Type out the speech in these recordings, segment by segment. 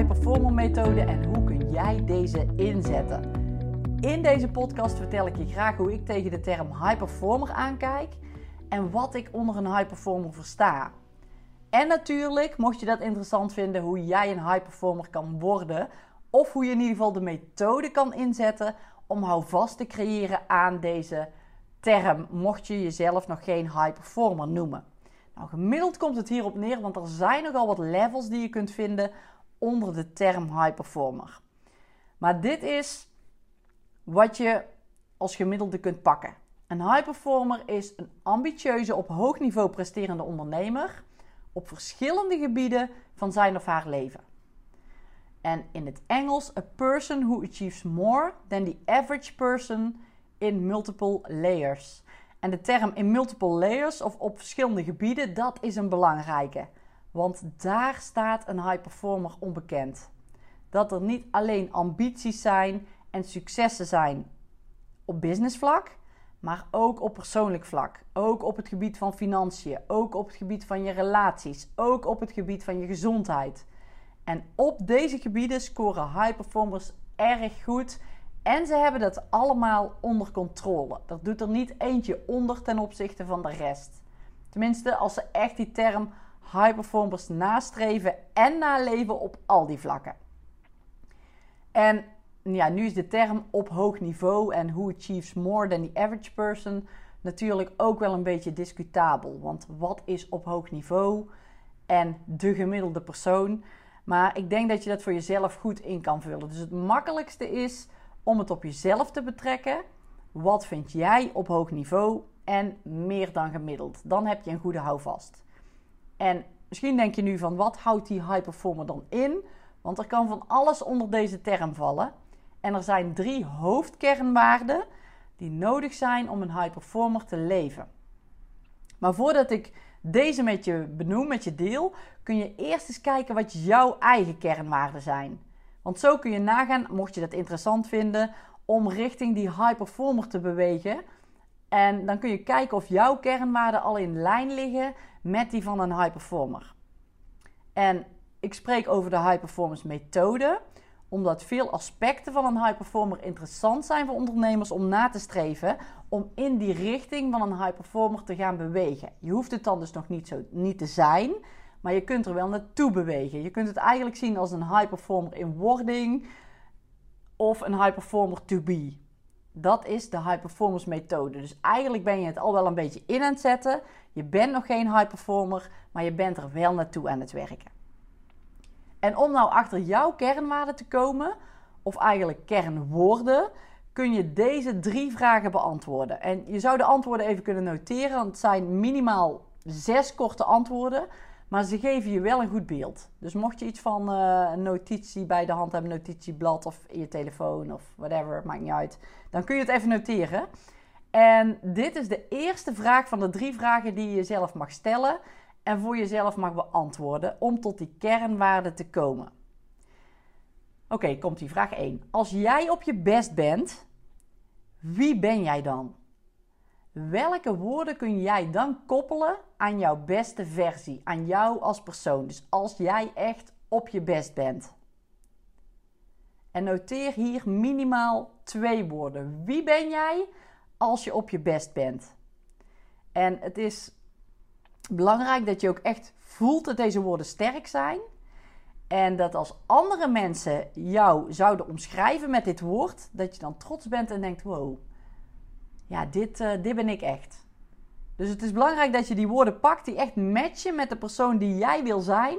high performer methode en hoe kun jij deze inzetten. In deze podcast vertel ik je graag hoe ik tegen de term high performer aankijk en wat ik onder een high performer versta. En natuurlijk, mocht je dat interessant vinden, hoe jij een high performer kan worden of hoe je in ieder geval de methode kan inzetten om houvast te creëren aan deze term, mocht je jezelf nog geen high performer noemen. Nou, gemiddeld komt het hierop neer, want er zijn nogal wat levels die je kunt vinden onder de term high performer. Maar dit is wat je als gemiddelde kunt pakken. Een high performer is een ambitieuze, op hoog niveau presterende ondernemer op verschillende gebieden van zijn of haar leven. En in het Engels, a person who achieves more than the average person in multiple layers. En de term in multiple layers of op verschillende gebieden, dat is een belangrijke. Want daar staat een high performer onbekend. Dat er niet alleen ambities zijn en successen zijn op businessvlak, maar ook op persoonlijk vlak. Ook op het gebied van financiën, ook op het gebied van je relaties, ook op het gebied van je gezondheid. En op deze gebieden scoren high performers erg goed. En ze hebben dat allemaal onder controle. Dat doet er niet eentje onder ten opzichte van de rest. Tenminste, als ze echt die term high performers nastreven en naleven op al die vlakken. En ja, nu is de term op hoog niveau en who achieves more than the average person natuurlijk ook wel een beetje discutabel. Want wat is op hoog niveau en de gemiddelde persoon? Maar ik denk dat je dat voor jezelf goed in kan vullen. Dus het makkelijkste is om het op jezelf te betrekken. Wat vind jij op hoog niveau en meer dan gemiddeld? Dan heb je een goede houvast. En misschien denk je nu van wat houdt die high performer dan in? Want er kan van alles onder deze term vallen. En er zijn drie hoofdkernwaarden die nodig zijn om een high performer te leven. Maar voordat ik deze met je benoem, met je deel, kun je eerst eens kijken wat jouw eigen kernwaarden zijn. Want zo kun je nagaan, mocht je dat interessant vinden, om richting die high performer te bewegen. En dan kun je kijken of jouw kernwaarden al in lijn liggen met die van een high performer. En ik spreek over de high performance methode, omdat veel aspecten van een high performer interessant zijn voor ondernemers om na te streven, om in die richting van een high performer te gaan bewegen. Je hoeft het dan dus nog niet, zo, niet te zijn, maar je kunt er wel naartoe bewegen. Je kunt het eigenlijk zien als een high performer in wording of een high performer to be. Dat is de high performance methode. Dus eigenlijk ben je het al wel een beetje in aan het zetten. Je bent nog geen high performer, maar je bent er wel naartoe aan het werken. En om nou achter jouw kernwaarden te komen, of eigenlijk kernwoorden, kun je deze drie vragen beantwoorden. En je zou de antwoorden even kunnen noteren, want het zijn minimaal zes korte antwoorden. Maar ze geven je wel een goed beeld. Dus mocht je iets van uh, een notitie bij de hand hebben, notitieblad of in je telefoon of whatever, maakt niet uit. Dan kun je het even noteren. En dit is de eerste vraag van de drie vragen die je jezelf mag stellen en voor jezelf mag beantwoorden om tot die kernwaarde te komen. Oké, komt die vraag 1. Als jij op je best bent, wie ben jij dan? Welke woorden kun jij dan koppelen aan jouw beste versie, aan jou als persoon? Dus als jij echt op je best bent. En noteer hier minimaal twee woorden. Wie ben jij als je op je best bent? En het is belangrijk dat je ook echt voelt dat deze woorden sterk zijn. En dat als andere mensen jou zouden omschrijven met dit woord, dat je dan trots bent en denkt: wow, ja, dit, uh, dit ben ik echt. Dus het is belangrijk dat je die woorden pakt die echt matchen met de persoon die jij wil zijn.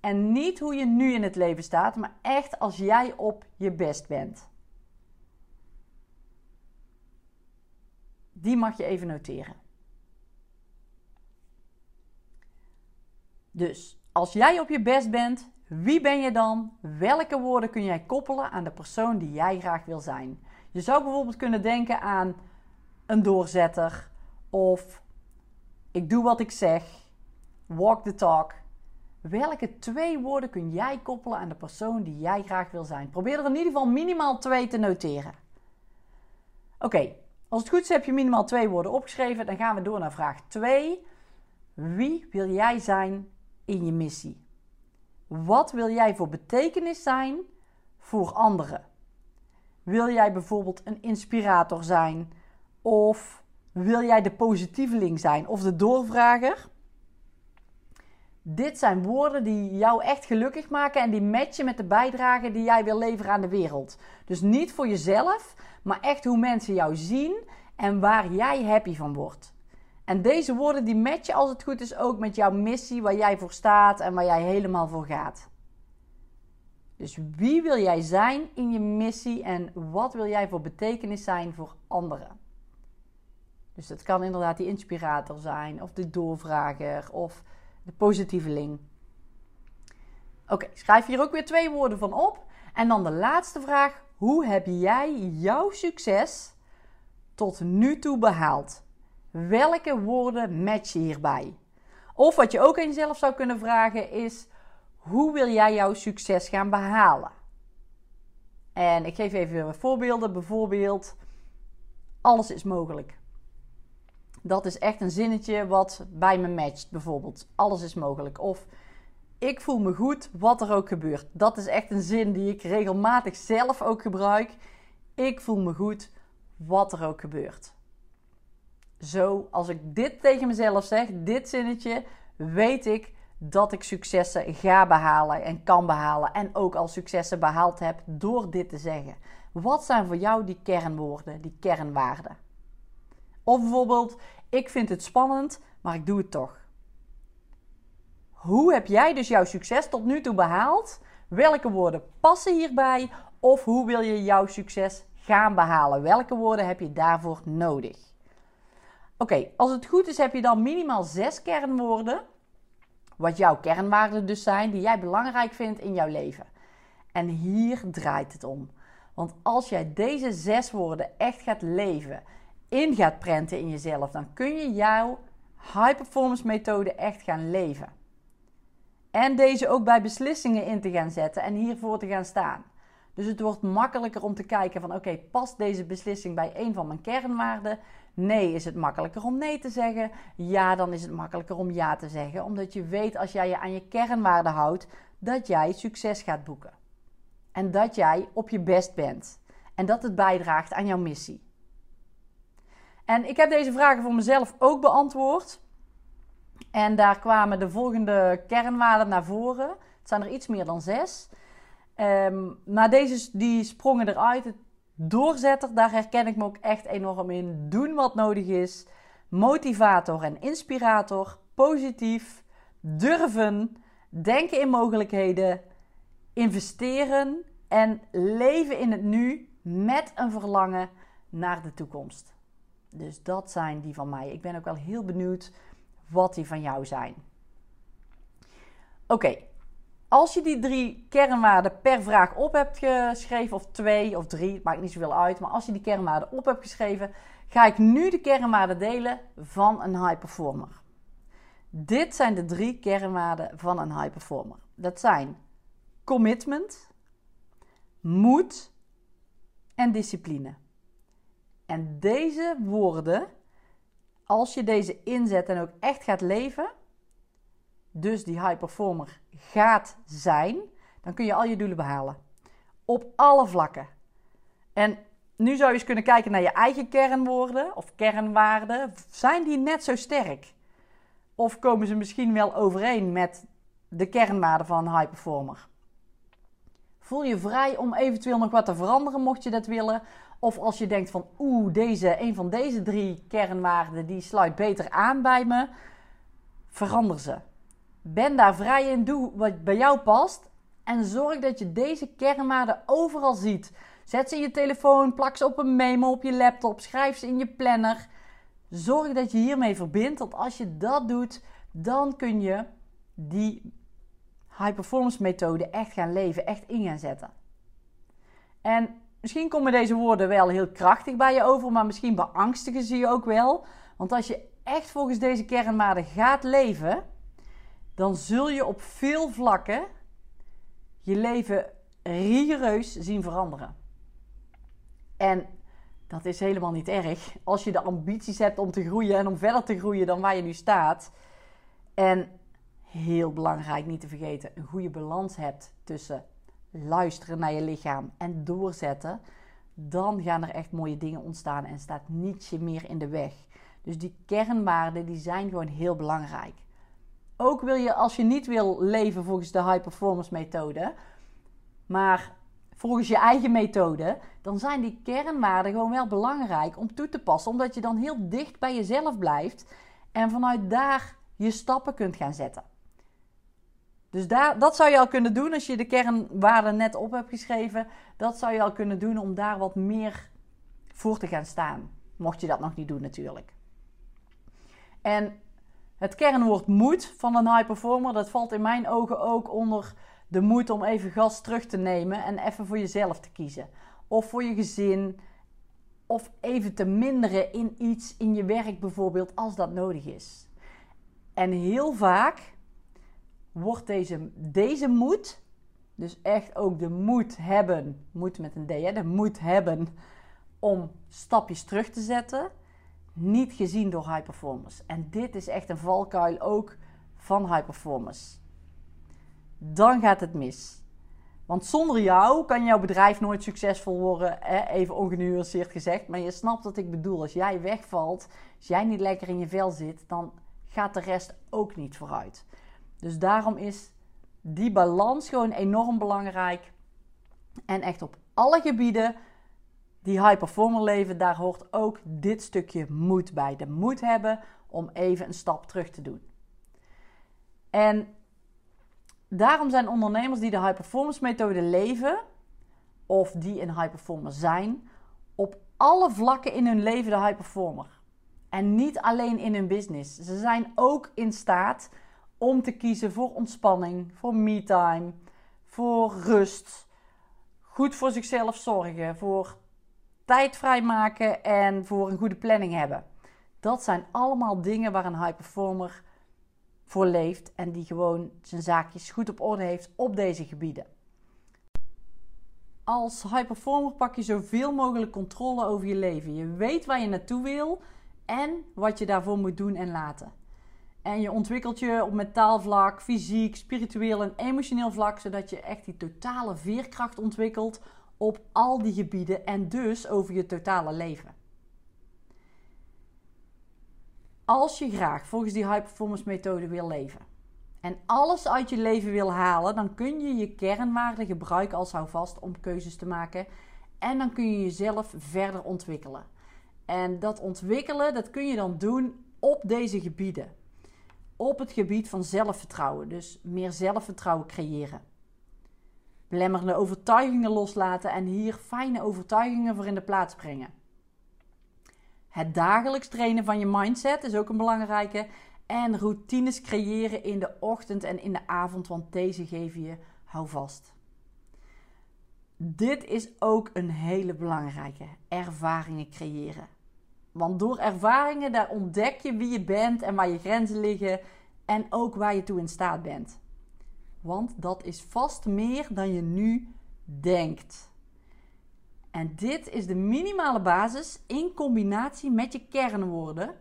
En niet hoe je nu in het leven staat, maar echt als jij op je best bent. Die mag je even noteren. Dus als jij op je best bent, wie ben je dan? Welke woorden kun jij koppelen aan de persoon die jij graag wil zijn? Je zou bijvoorbeeld kunnen denken aan een doorzetter of ik doe wat ik zeg, walk the talk. Welke twee woorden kun jij koppelen aan de persoon die jij graag wil zijn? Probeer er in ieder geval minimaal twee te noteren. Oké, als het goed is heb je minimaal twee woorden opgeschreven. Dan gaan we door naar vraag 2. Wie wil jij zijn in je missie? Wat wil jij voor betekenis zijn voor anderen? Wil jij bijvoorbeeld een inspirator zijn? Of wil jij de positieveling zijn of de doorvrager? Dit zijn woorden die jou echt gelukkig maken en die matchen met de bijdrage die jij wil leveren aan de wereld. Dus niet voor jezelf, maar echt hoe mensen jou zien en waar jij happy van wordt. En deze woorden die matchen als het goed is ook met jouw missie, waar jij voor staat en waar jij helemaal voor gaat. Dus wie wil jij zijn in je missie en wat wil jij voor betekenis zijn voor anderen? Dus dat kan inderdaad die inspirator zijn, of de doorvrager, of de positieveling. Oké, schrijf hier ook weer twee woorden van op. En dan de laatste vraag: hoe heb jij jouw succes tot nu toe behaald? Welke woorden matchen hierbij? Of wat je ook aan jezelf zou kunnen vragen is: hoe wil jij jouw succes gaan behalen? En ik geef even voorbeelden. Bijvoorbeeld, alles is mogelijk. Dat is echt een zinnetje wat bij me matcht. Bijvoorbeeld, alles is mogelijk. Of ik voel me goed, wat er ook gebeurt. Dat is echt een zin die ik regelmatig zelf ook gebruik. Ik voel me goed, wat er ook gebeurt. Zo, als ik dit tegen mezelf zeg, dit zinnetje, weet ik dat ik successen ga behalen en kan behalen. En ook al successen behaald heb door dit te zeggen. Wat zijn voor jou die kernwoorden, die kernwaarden? Of bijvoorbeeld, ik vind het spannend, maar ik doe het toch. Hoe heb jij dus jouw succes tot nu toe behaald? Welke woorden passen hierbij? Of hoe wil je jouw succes gaan behalen? Welke woorden heb je daarvoor nodig? Oké, als het goed is, heb je dan minimaal zes kernwoorden. Wat jouw kernwaarden dus zijn, die jij belangrijk vindt in jouw leven. En hier draait het om. Want als jij deze zes woorden echt gaat leven in gaat prenten in jezelf, dan kun je jouw high performance methode echt gaan leven. En deze ook bij beslissingen in te gaan zetten en hiervoor te gaan staan. Dus het wordt makkelijker om te kijken van oké, past deze beslissing bij een van mijn kernwaarden? Nee, is het makkelijker om nee te zeggen? Ja, dan is het makkelijker om ja te zeggen. Omdat je weet als jij je aan je kernwaarden houdt, dat jij succes gaat boeken. En dat jij op je best bent. En dat het bijdraagt aan jouw missie. En ik heb deze vragen voor mezelf ook beantwoord. En daar kwamen de volgende kernwaarden naar voren. Het zijn er iets meer dan zes. Um, maar deze die sprongen eruit. Het doorzetter, daar herken ik me ook echt enorm in. Doen wat nodig is. Motivator en inspirator. Positief. Durven. Denken in mogelijkheden. Investeren. En leven in het nu met een verlangen naar de toekomst. Dus dat zijn die van mij. Ik ben ook wel heel benieuwd wat die van jou zijn. Oké, als je die drie kernwaarden per vraag op hebt geschreven, of twee of drie, maakt niet zoveel uit, maar als je die kernwaarden op hebt geschreven, ga ik nu de kernwaarden delen van een high performer. Dit zijn de drie kernwaarden van een high performer. Dat zijn commitment, moed en discipline. En deze woorden, als je deze inzet en ook echt gaat leven, dus die high performer gaat zijn, dan kun je al je doelen behalen. Op alle vlakken. En nu zou je eens kunnen kijken naar je eigen kernwoorden of kernwaarden. Zijn die net zo sterk? Of komen ze misschien wel overeen met de kernwaarden van een high performer? Voel je vrij om eventueel nog wat te veranderen mocht je dat willen. Of als je denkt van oeh, deze, een van deze drie kernwaarden die sluit beter aan bij me. Verander ze. Ben daar vrij in, doe wat bij jou past. En zorg dat je deze kernwaarden overal ziet. Zet ze in je telefoon, plak ze op een memo op je laptop, schrijf ze in je planner. Zorg dat je hiermee verbindt, want als je dat doet, dan kun je die high performance methode echt gaan leven, echt in gaan zetten. En misschien komen deze woorden wel heel krachtig bij je over, maar misschien beangstigen ze je ook wel. Want als je echt volgens deze kernwaarden gaat leven, dan zul je op veel vlakken je leven rigoureus zien veranderen. En dat is helemaal niet erg. Als je de ambities hebt om te groeien en om verder te groeien dan waar je nu staat. En heel belangrijk niet te vergeten, een goede balans hebt tussen luisteren naar je lichaam en doorzetten, dan gaan er echt mooie dingen ontstaan en staat niets je meer in de weg. Dus die kernwaarden die zijn gewoon heel belangrijk. Ook wil je, als je niet wil leven volgens de high performance methode, maar volgens je eigen methode, dan zijn die kernwaarden gewoon wel belangrijk om toe te passen, omdat je dan heel dicht bij jezelf blijft en vanuit daar je stappen kunt gaan zetten. Dus daar, dat zou je al kunnen doen als je de kernwaarden net op hebt geschreven. Dat zou je al kunnen doen om daar wat meer voor te gaan staan. Mocht je dat nog niet doen natuurlijk. En het kernwoord moed van een high performer, dat valt in mijn ogen ook onder de moed om even gas terug te nemen en even voor jezelf te kiezen. Of voor je gezin. Of even te minderen in iets in je werk bijvoorbeeld, als dat nodig is. En heel vaak wordt deze, deze moed, dus echt ook de moed hebben, moed met een D, hè, de moed hebben om stapjes terug te zetten, niet gezien door high performers. En dit is echt een valkuil ook van high performers. Dan gaat het mis. Want zonder jou kan jouw bedrijf nooit succesvol worden, hè? even ongenuanceerd gezegd. Maar je snapt wat ik bedoel. Als jij wegvalt, als jij niet lekker in je vel zit, dan gaat de rest ook niet vooruit. Dus daarom is die balans gewoon enorm belangrijk. En echt op alle gebieden die high performer leven, daar hoort ook dit stukje moed bij. De moed hebben om even een stap terug te doen. En daarom zijn ondernemers die de high performance methode leven, of die een high performer zijn, op alle vlakken in hun leven de high performer. En niet alleen in hun business. Ze zijn ook in staat om te kiezen voor ontspanning, voor me-time, voor rust, goed voor zichzelf zorgen, voor tijd vrijmaken en voor een goede planning hebben. Dat zijn allemaal dingen waar een high performer voor leeft en die gewoon zijn zaakjes goed op orde heeft op deze gebieden. Als high performer pak je zoveel mogelijk controle over je leven. Je weet waar je naartoe wil en wat je daarvoor moet doen en laten. En je ontwikkelt je op mentaal vlak, fysiek, spiritueel en emotioneel vlak, zodat je echt die totale veerkracht ontwikkelt op al die gebieden en dus over je totale leven. Als je graag volgens die high performance methode wil leven en alles uit je leven wil halen, dan kun je je kernwaarden gebruiken als houvast om keuzes te maken en dan kun je jezelf verder ontwikkelen. En dat ontwikkelen, dat kun je dan doen op deze gebieden op het gebied van zelfvertrouwen. Dus meer zelfvertrouwen creëren. Belemmerende overtuigingen loslaten en hier fijne overtuigingen voor in de plaats brengen. Het dagelijks trainen van je mindset is ook een belangrijke. En routines creëren in de ochtend en in de avond, want deze geven je houvast. Dit is ook een hele belangrijke. Ervaringen creëren. Want door ervaringen, daar ontdek je wie je bent en waar je grenzen liggen en ook waar je toe in staat bent. Want dat is vast meer dan je nu denkt. En dit is de minimale basis in combinatie met je kernwoorden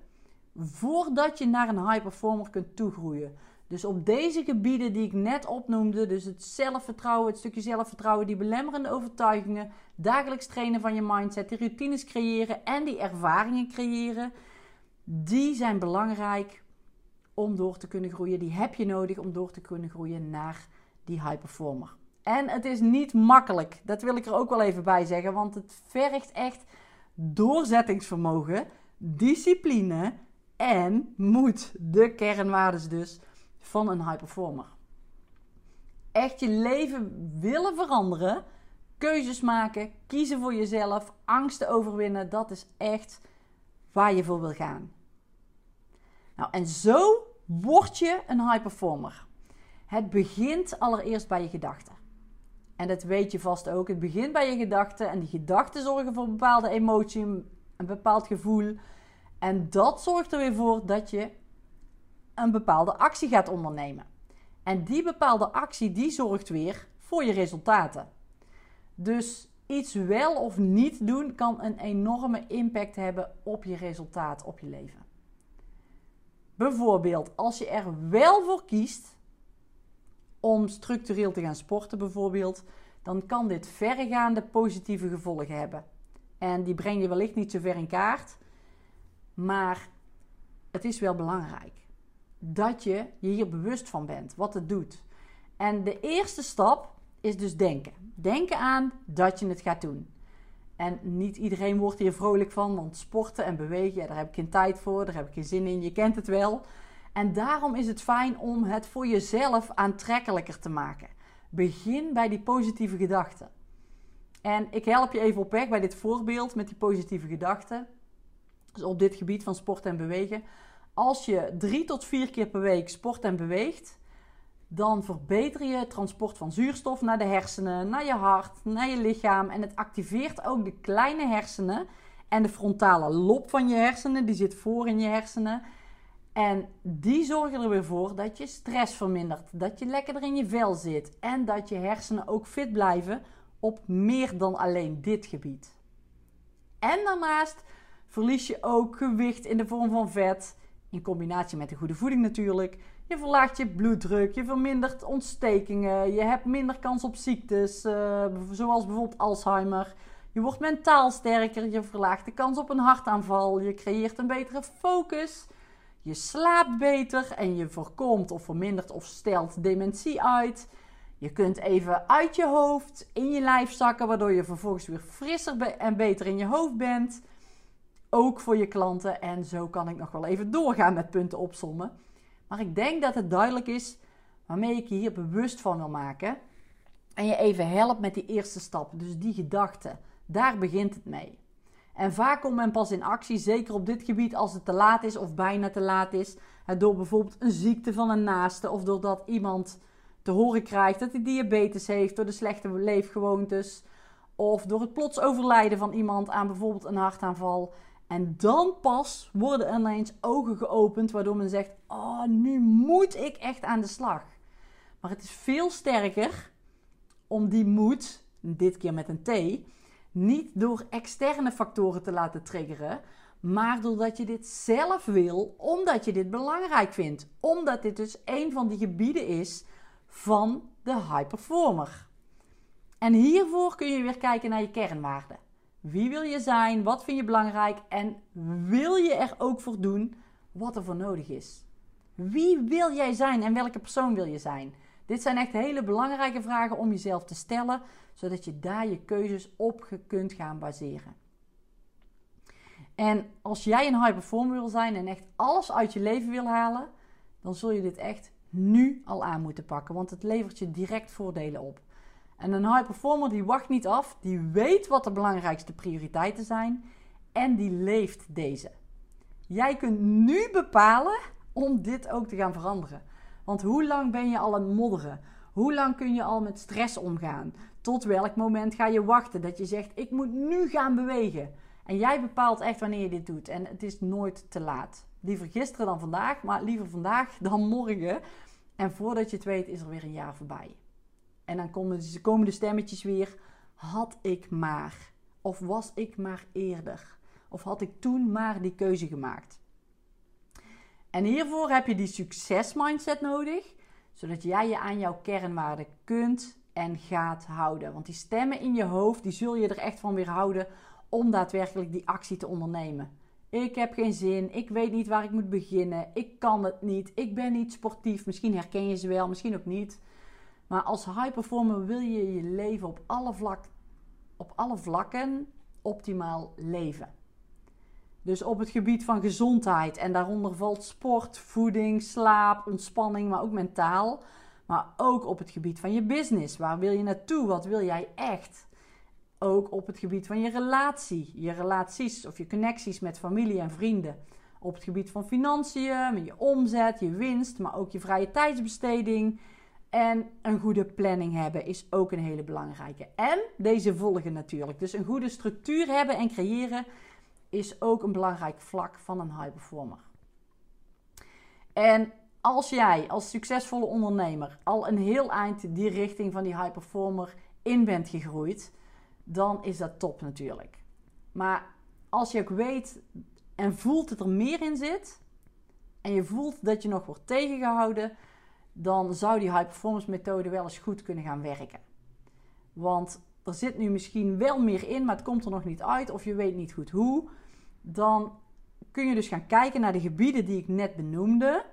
voordat je naar een high performer kunt toegroeien. Dus op deze gebieden die ik net opnoemde, dus het zelfvertrouwen, het stukje zelfvertrouwen, die belemmerende overtuigingen, dagelijks trainen van je mindset, die routines creëren en die ervaringen creëren, die zijn belangrijk om door te kunnen groeien. Die heb je nodig om door te kunnen groeien naar die high performer. En het is niet makkelijk, dat wil ik er ook wel even bij zeggen, want het vergt echt doorzettingsvermogen, discipline en moed. De kernwaarden dus van een high performer. Echt je leven willen veranderen, keuzes maken, kiezen voor jezelf, angsten overwinnen, dat is echt waar je voor wil gaan. Nou, en zo word je een high performer. Het begint allereerst bij je gedachten. En dat weet je vast ook. Het begint bij je gedachten. En die gedachten zorgen voor een bepaalde emotie, een bepaald gevoel. En dat zorgt er weer voor dat je een bepaalde actie gaat ondernemen. En die bepaalde actie die zorgt weer voor je resultaten. Dus iets wel of niet doen kan een enorme impact hebben op je resultaat, op je leven. Bijvoorbeeld, als je er wel voor kiest om structureel te gaan sporten bijvoorbeeld, dan kan dit verregaande positieve gevolgen hebben. En die breng je wellicht niet zo ver in kaart, maar het is wel belangrijk dat je je hier bewust van bent, wat het doet. En de eerste stap is dus denken. Denken aan dat je het gaat doen. En niet iedereen wordt hier vrolijk van, want sporten en bewegen, daar heb ik geen tijd voor, daar heb ik geen zin in, je kent het wel. En daarom is het fijn om het voor jezelf aantrekkelijker te maken. Begin bij die positieve gedachten. En ik help je even op weg bij dit voorbeeld met die positieve gedachten. Dus op dit gebied van sport en bewegen. Als je drie tot vier keer per week sport en beweegt, dan verbeter je het transport van zuurstof naar de hersenen, naar je hart, naar je lichaam. En het activeert ook de kleine hersenen en de frontale lob van je hersenen, die zit voor in je hersenen. En die zorgen er weer voor dat je stress vermindert, dat je lekkerder in je vel zit en dat je hersenen ook fit blijven op meer dan alleen dit gebied. En daarnaast verlies je ook gewicht in de vorm van vet, in combinatie met de goede voeding natuurlijk. Je verlaagt je bloeddruk, je vermindert ontstekingen, je hebt minder kans op ziektes, uh, zoals bijvoorbeeld Alzheimer. Je wordt mentaal sterker, je verlaagt de kans op een hartaanval, je creëert een betere focus, je slaapt beter en je voorkomt of vermindert of stelt dementie uit. Je kunt even uit je hoofd in je lijf zakken, waardoor je vervolgens weer frisser en beter in je hoofd bent. Ook voor je klanten. En zo kan ik nog wel even doorgaan met punten opsommen. Maar ik denk dat het duidelijk is waarmee ik je hier bewust van wil maken. En je even helpt met die eerste stap. Dus die gedachte. Daar begint het mee. En vaak komt men pas in actie, zeker op dit gebied, als het te laat is of bijna te laat is. Door bijvoorbeeld een ziekte van een naaste of doordat iemand te horen krijgt dat hij diabetes heeft, door de slechte leefgewoontes. Of door het plots overlijden van iemand aan bijvoorbeeld een hartaanval. En dan pas worden er ineens ogen geopend, waardoor men zegt: Oh, nu moet ik echt aan de slag. Maar het is veel sterker om die moed, dit keer met een T, niet door externe factoren te laten triggeren, maar doordat je dit zelf wil, omdat je dit belangrijk vindt. Omdat dit dus een van die gebieden is van de high performer. En hiervoor kun je weer kijken naar je kernwaarden. Wie wil je zijn? Wat vind je belangrijk? En wil je er ook voor doen wat er voor nodig is? Wie wil jij zijn en welke persoon wil je zijn? Dit zijn echt hele belangrijke vragen om jezelf te stellen, zodat je daar je keuzes op kunt gaan baseren. En als jij een high performer wil zijn en echt alles uit je leven wil halen, dan zul je dit echt nu al aan moeten pakken, want het levert je direct voordelen op. En een high performer die wacht niet af, die weet wat de belangrijkste prioriteiten zijn en die leeft deze. Jij kunt nu bepalen om dit ook te gaan veranderen. Want hoe lang ben je al aan het modderen? Hoe lang kun je al met stress omgaan? Tot welk moment ga je wachten dat je zegt: Ik moet nu gaan bewegen? En jij bepaalt echt wanneer je dit doet. En het is nooit te laat. Liever gisteren dan vandaag, maar liever vandaag dan morgen. En voordat je het weet, is er weer een jaar voorbij. En dan komen, komen de stemmetjes weer. Had ik maar. Of was ik maar eerder. Of had ik toen maar die keuze gemaakt. En hiervoor heb je die succesmindset nodig. Zodat jij je aan jouw kernwaarden kunt en gaat houden. Want die stemmen in je hoofd, die zul je er echt van weer houden om daadwerkelijk die actie te ondernemen. Ik heb geen zin, ik weet niet waar ik moet beginnen, ik kan het niet, ik ben niet sportief. Misschien herken je ze wel, misschien ook niet. Maar als high performer wil je je leven op alle, vlak, op alle vlakken optimaal leven. Dus op het gebied van gezondheid en daaronder valt sport, voeding, slaap, ontspanning, maar ook mentaal. Maar ook op het gebied van je business. Waar wil je naartoe? Wat wil jij echt? Ook op het gebied van je relatie, je relaties of je connecties met familie en vrienden. Op het gebied van financiën, je omzet, je winst, maar ook je vrije tijdsbesteding. En een goede planning hebben is ook een hele belangrijke. En deze volgen natuurlijk. Dus een goede structuur hebben en creëren is ook een belangrijk vlak van een high performer. En als jij als succesvolle ondernemer al een heel eind die richting van die high performer in bent gegroeid, dan is dat top natuurlijk. Maar als je ook weet en voelt dat er meer in zit, en je voelt dat je nog wordt tegengehouden, dan zou die high performance methode wel eens goed kunnen gaan werken. Want er zit nu misschien wel meer in, maar het komt er nog niet uit of je weet niet goed hoe. Dan kun je dus gaan kijken naar de gebieden die ik net benoemde.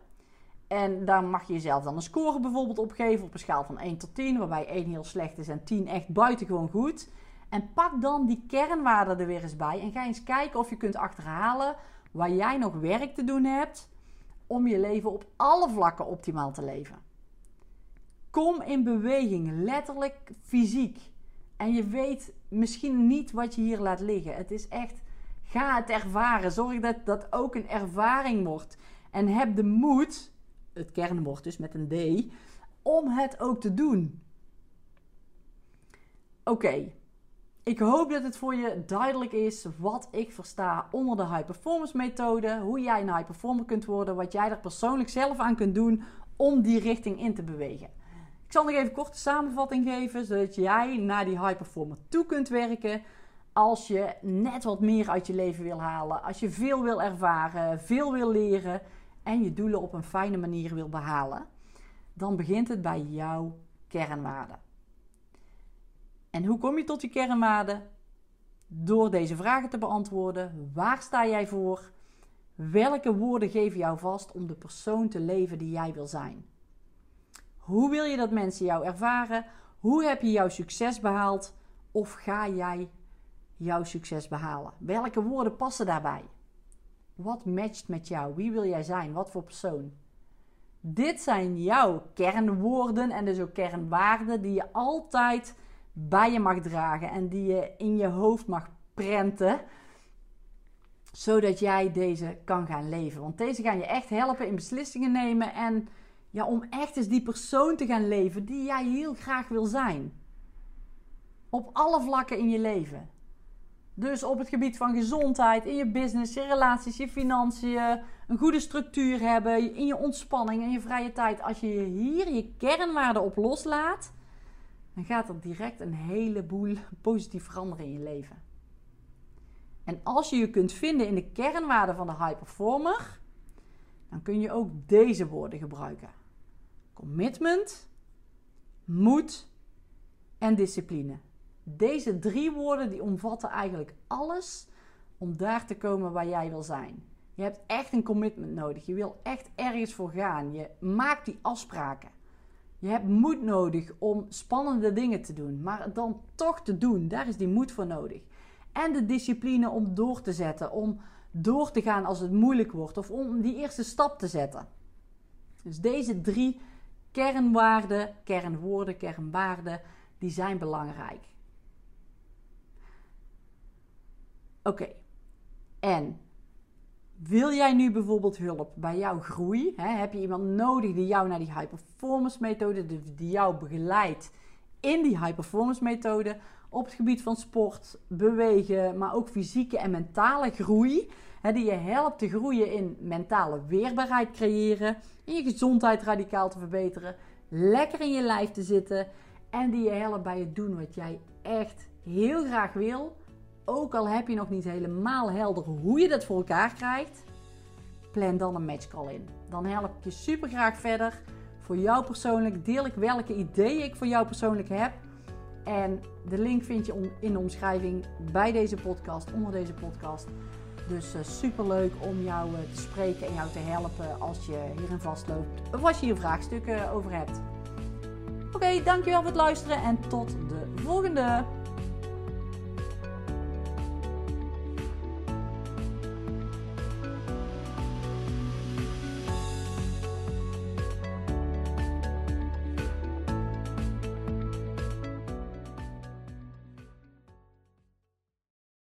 En daar mag je jezelf dan een score bijvoorbeeld opgeven op een schaal van 1 tot 10, waarbij 1 heel slecht is en 10 echt buitengewoon goed. En pak dan die kernwaarden er weer eens bij en ga eens kijken of je kunt achterhalen waar jij nog werk te doen hebt om je leven op alle vlakken optimaal te leven. Kom in beweging, letterlijk fysiek. En je weet misschien niet wat je hier laat liggen. Het is echt, ga het ervaren. Zorg dat dat ook een ervaring wordt. En heb de moed, het kernwoord dus met een D, om het ook te doen. Oké, ik hoop dat het voor je duidelijk is wat ik versta onder de high performance methode. Hoe jij een high performer kunt worden. Wat jij er persoonlijk zelf aan kunt doen om die richting in te bewegen. Ik zal nog even korte samenvatting geven. Zodat jij naar die high performer toe kunt werken. Als je net wat meer uit je leven wil halen. Als je veel wil ervaren. Veel wil leren. En je doelen op een fijne manier wil behalen. Dan begint het bij jouw kernwaarden. En hoe kom je tot die kernwaarden? Door deze vragen te beantwoorden. Waar sta jij voor? Welke woorden geven jou vast om de persoon te leven die jij wil zijn? Hoe wil je dat mensen jou ervaren? Hoe heb je jouw succes behaald? Of ga jij jouw succes behalen? Welke woorden passen daarbij? Wat matcht met jou? Wie wil jij zijn? Wat voor persoon? Dit zijn jouw kernwoorden en dus ook kernwaarden die je altijd bij je mag dragen en die je in je hoofd mag prenten, zodat jij deze kan gaan leven. Want deze gaan je echt helpen in beslissingen nemen en ja, om echt eens die persoon te gaan leven die jij heel graag wil zijn. Op alle vlakken in je leven. Dus op het gebied van gezondheid, in je business, je relaties, je financiën, een goede structuur hebben, in je ontspanning en je vrije tijd. Als je hier je kernwaarden op loslaat, dan gaat er direct een heleboel positief veranderen in je leven. En als je je kunt vinden in de kernwaarden van de high performer, dan kun je ook deze woorden gebruiken: commitment, moed en discipline. Deze drie woorden die omvatten eigenlijk alles om daar te komen waar jij wil zijn. Je hebt echt een commitment nodig. Je wil echt ergens voor gaan. Je maakt die afspraken. Je hebt moed nodig om spannende dingen te doen, maar dan toch te doen. Daar is die moed voor nodig. En de discipline om door te zetten, om door te gaan als het moeilijk wordt of om die eerste stap te zetten. Dus deze drie kernwaarden, kernwoorden, kernwaarden, die zijn belangrijk. Oké. En wil jij nu bijvoorbeeld hulp bij jouw groei? Hè? Heb je iemand nodig die jou naar die high performance methode, die jou begeleidt in die high performance methode op het gebied van sport, bewegen, maar ook fysieke en mentale groei? Hè, die je helpt te groeien in mentale weerbaarheid creëren, in je gezondheid radicaal te verbeteren, lekker in je lijf te zitten en die je helpt bij het doen wat jij echt heel graag wil ook al heb je nog niet helemaal helder hoe je dat voor elkaar krijgt, plan dan een matchcall in. Dan help ik je super graag verder. Voor jou persoonlijk deel ik welke ideeën ik voor jou persoonlijk heb. En de link vind je in de omschrijving bij deze podcast, onder deze podcast. Dus uh, super leuk om jou uh, te spreken en jou te helpen als je hierin vastloopt. Of als je hier vraagstukken over hebt. Oké, dankjewel voor het luisteren en tot de volgende.